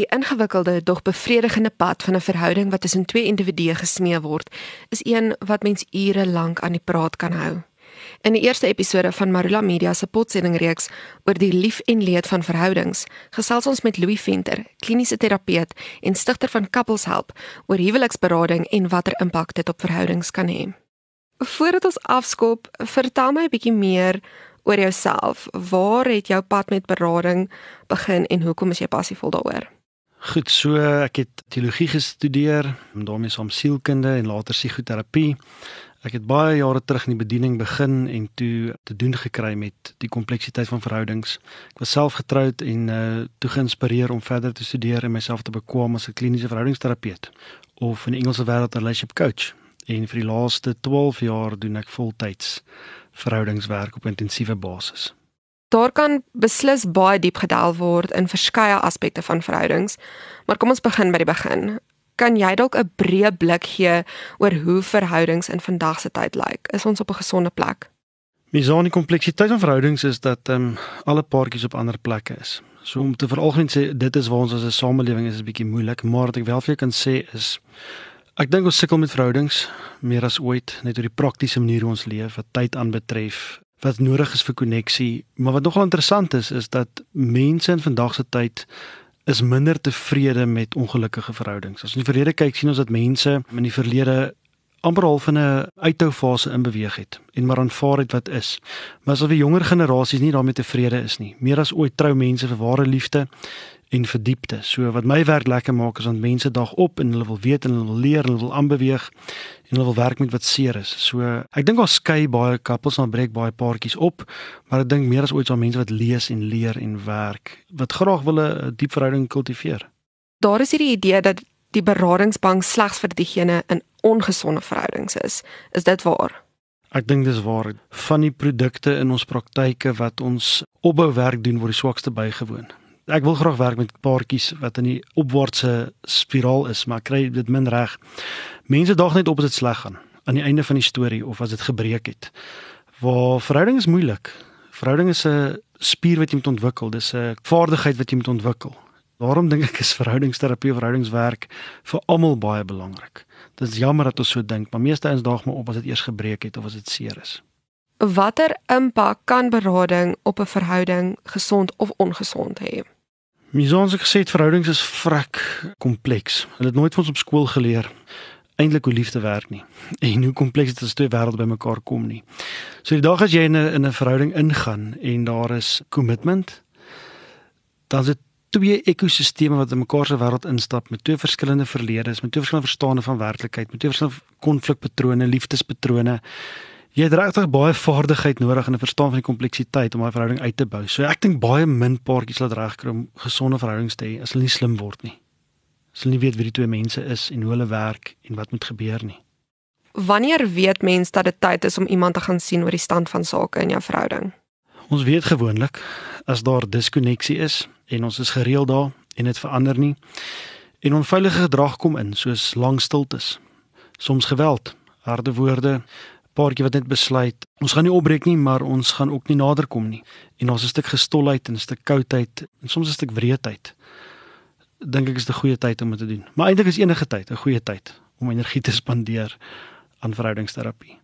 Die ingewikkelde dog bevredigende pad van 'n verhouding wat tussen twee individue gesmee word, is een wat mens ure lank aan die praat kan hou. In die eerste episode van Marula Media se potsendingreeks oor die lief en leed van verhoudings, gesels ons met Louis Venter, kliniese terapeut en stigter van Couples Help, oor huweliksberading en watter impak dit op verhoudings kan hê. Voordat ons afskop, vertel my 'n bietjie meer oor jouself. Waar het jou pad met berading begin en hoekom is jy passievol daaroor? Goed, so ek het teologie gestudeer, daarmee saam sielkunde en later psigoterapie. Ek het baie jare terug in die bediening begin en toe te doen gekry met die kompleksiteit van verhoudings. Ek was self getroud en uh toe geïnspireer om verder te studeer en myself te bekwam as 'n kliniese verhoudingsterapeut of in die Engelse wêreld 'n relationship coach. En vir die laaste 12 jaar doen ek voltyds verhoudingswerk op intensiewe basis. Daar kan beslis baie diep gedelf word in verskeie aspekte van verhoudings, maar kom ons begin by die begin. Kan jy dalk 'n breë blik gee oor hoe verhoudings in vandag se tyd lyk? Is ons op 'n gesonde plek? Misaan die kompleksiteit van verhoudings is dat ehm um, alle paartjies op ander plekke is. So om te veralgemeen sê dit is waar ons as 'n samelewing is 'n bietjie moeilik, maar wat ek wel vir jou kan sê is ek dink ons sukkel met verhoudings meer as ooit net oor die praktiese manier hoe ons leef, wat tyd aanbetref, wat nodig is vir koneksie. Maar wat nogal interessant is is dat mense in vandag se tyd is minder tevrede met ongelukkige verhoudings. As ons in die verlede kyk, sien ons dat mense in die verlede amper half in 'n uithou fase in beweeg het en maar aanvaar het wat is. Maar as al die jonger generasies nie daarmee tevrede is nie. Meer as ooit trou mense vir ware liefde en verdiepte. So wat my werk lekker maak is want mense dag op en hulle wil weet en hulle wil leer, hulle wil aanbeweeg en hulle wil werk met wat seer is. So ek dink daar skei baie couples en breek baie paartjies op, maar ek dink meer as ooit sal mense wat lees en leer en werk wat graag wil 'n diep verhouding kultiveer. Daar is hierdie idee dat die beradingsbank slegs vir diegene in ongesonde verhoudings is. Is dit waar? Ek dink dis waar. Van die produkte in ons praktyke wat ons opbouwerk doen word die swakste bygewoon ek wil graag werk met paartjies wat in die opwaartse spiraal is, maar kry dit min reg. Mense daag net op as dit sleg gaan aan die einde van die storie of as dit gebreek het. Waar verhouding is moeilik. Verhouding is 'n spier wat jy moet ontwikkel. Dis 'n vaardigheid wat jy moet ontwikkel. Daarom dink ek is verhoudingsterapie, verhoudingswerk vir almal baie belangrik. Dit is jammer dat ons so dink, maar meeste eens daag maar op as dit eers gebreek het of as dit seer is. Watter impak kan berading op 'n verhouding gesond of ongesond hê? Misons ek gesê verhoudings is vrek kompleks. Hulle het nooit vir ons op skool geleer eintlik hoe liefde werk nie en hoe kompleks dit is twee wêrelde bymekaar kom nie. So die dag as jy in 'n in 'n verhouding ingaan en daar is commitment, dan is dit twee ekosisteme wat in mekaar se wêreld instap met twee verskillende verledes, met twee verskillende verstande van werklikheid, met twee verskillende konflikpatrone, liefdespatrone jy het regtig baie vaardigheid nodig en 'n verstaan van die kompleksiteit om 'n verhouding uit te bou. So ek dink baie min paartjies laat regkry om gesonde verhoudings te hê as hulle nie slim word nie. As hulle nie weet wie die twee mense is en hoe hulle werk en wat moet gebeur nie. Wanneer weet mens dat dit tyd is om iemand te gaan sien oor die stand van sake in jou verhouding? Ons weet gewoonlik as daar diskonneksie is en ons is gereeld daar en dit verander nie en onveilige gedrag kom in soos lang stiltes, soms geweld, harde woorde, paartjie wat net besluit ons gaan nie opbreek nie maar ons gaan ook nie nader kom nie. En ons 'n stuk gestolheid en 'n stuk koudheid en soms 'n stuk wreedheid. Dink ek is 'n goeie tyd om dit te doen. Maar eintlik is enige tyd 'n goeie tyd om energie te spandeer aan verhoudingsterapie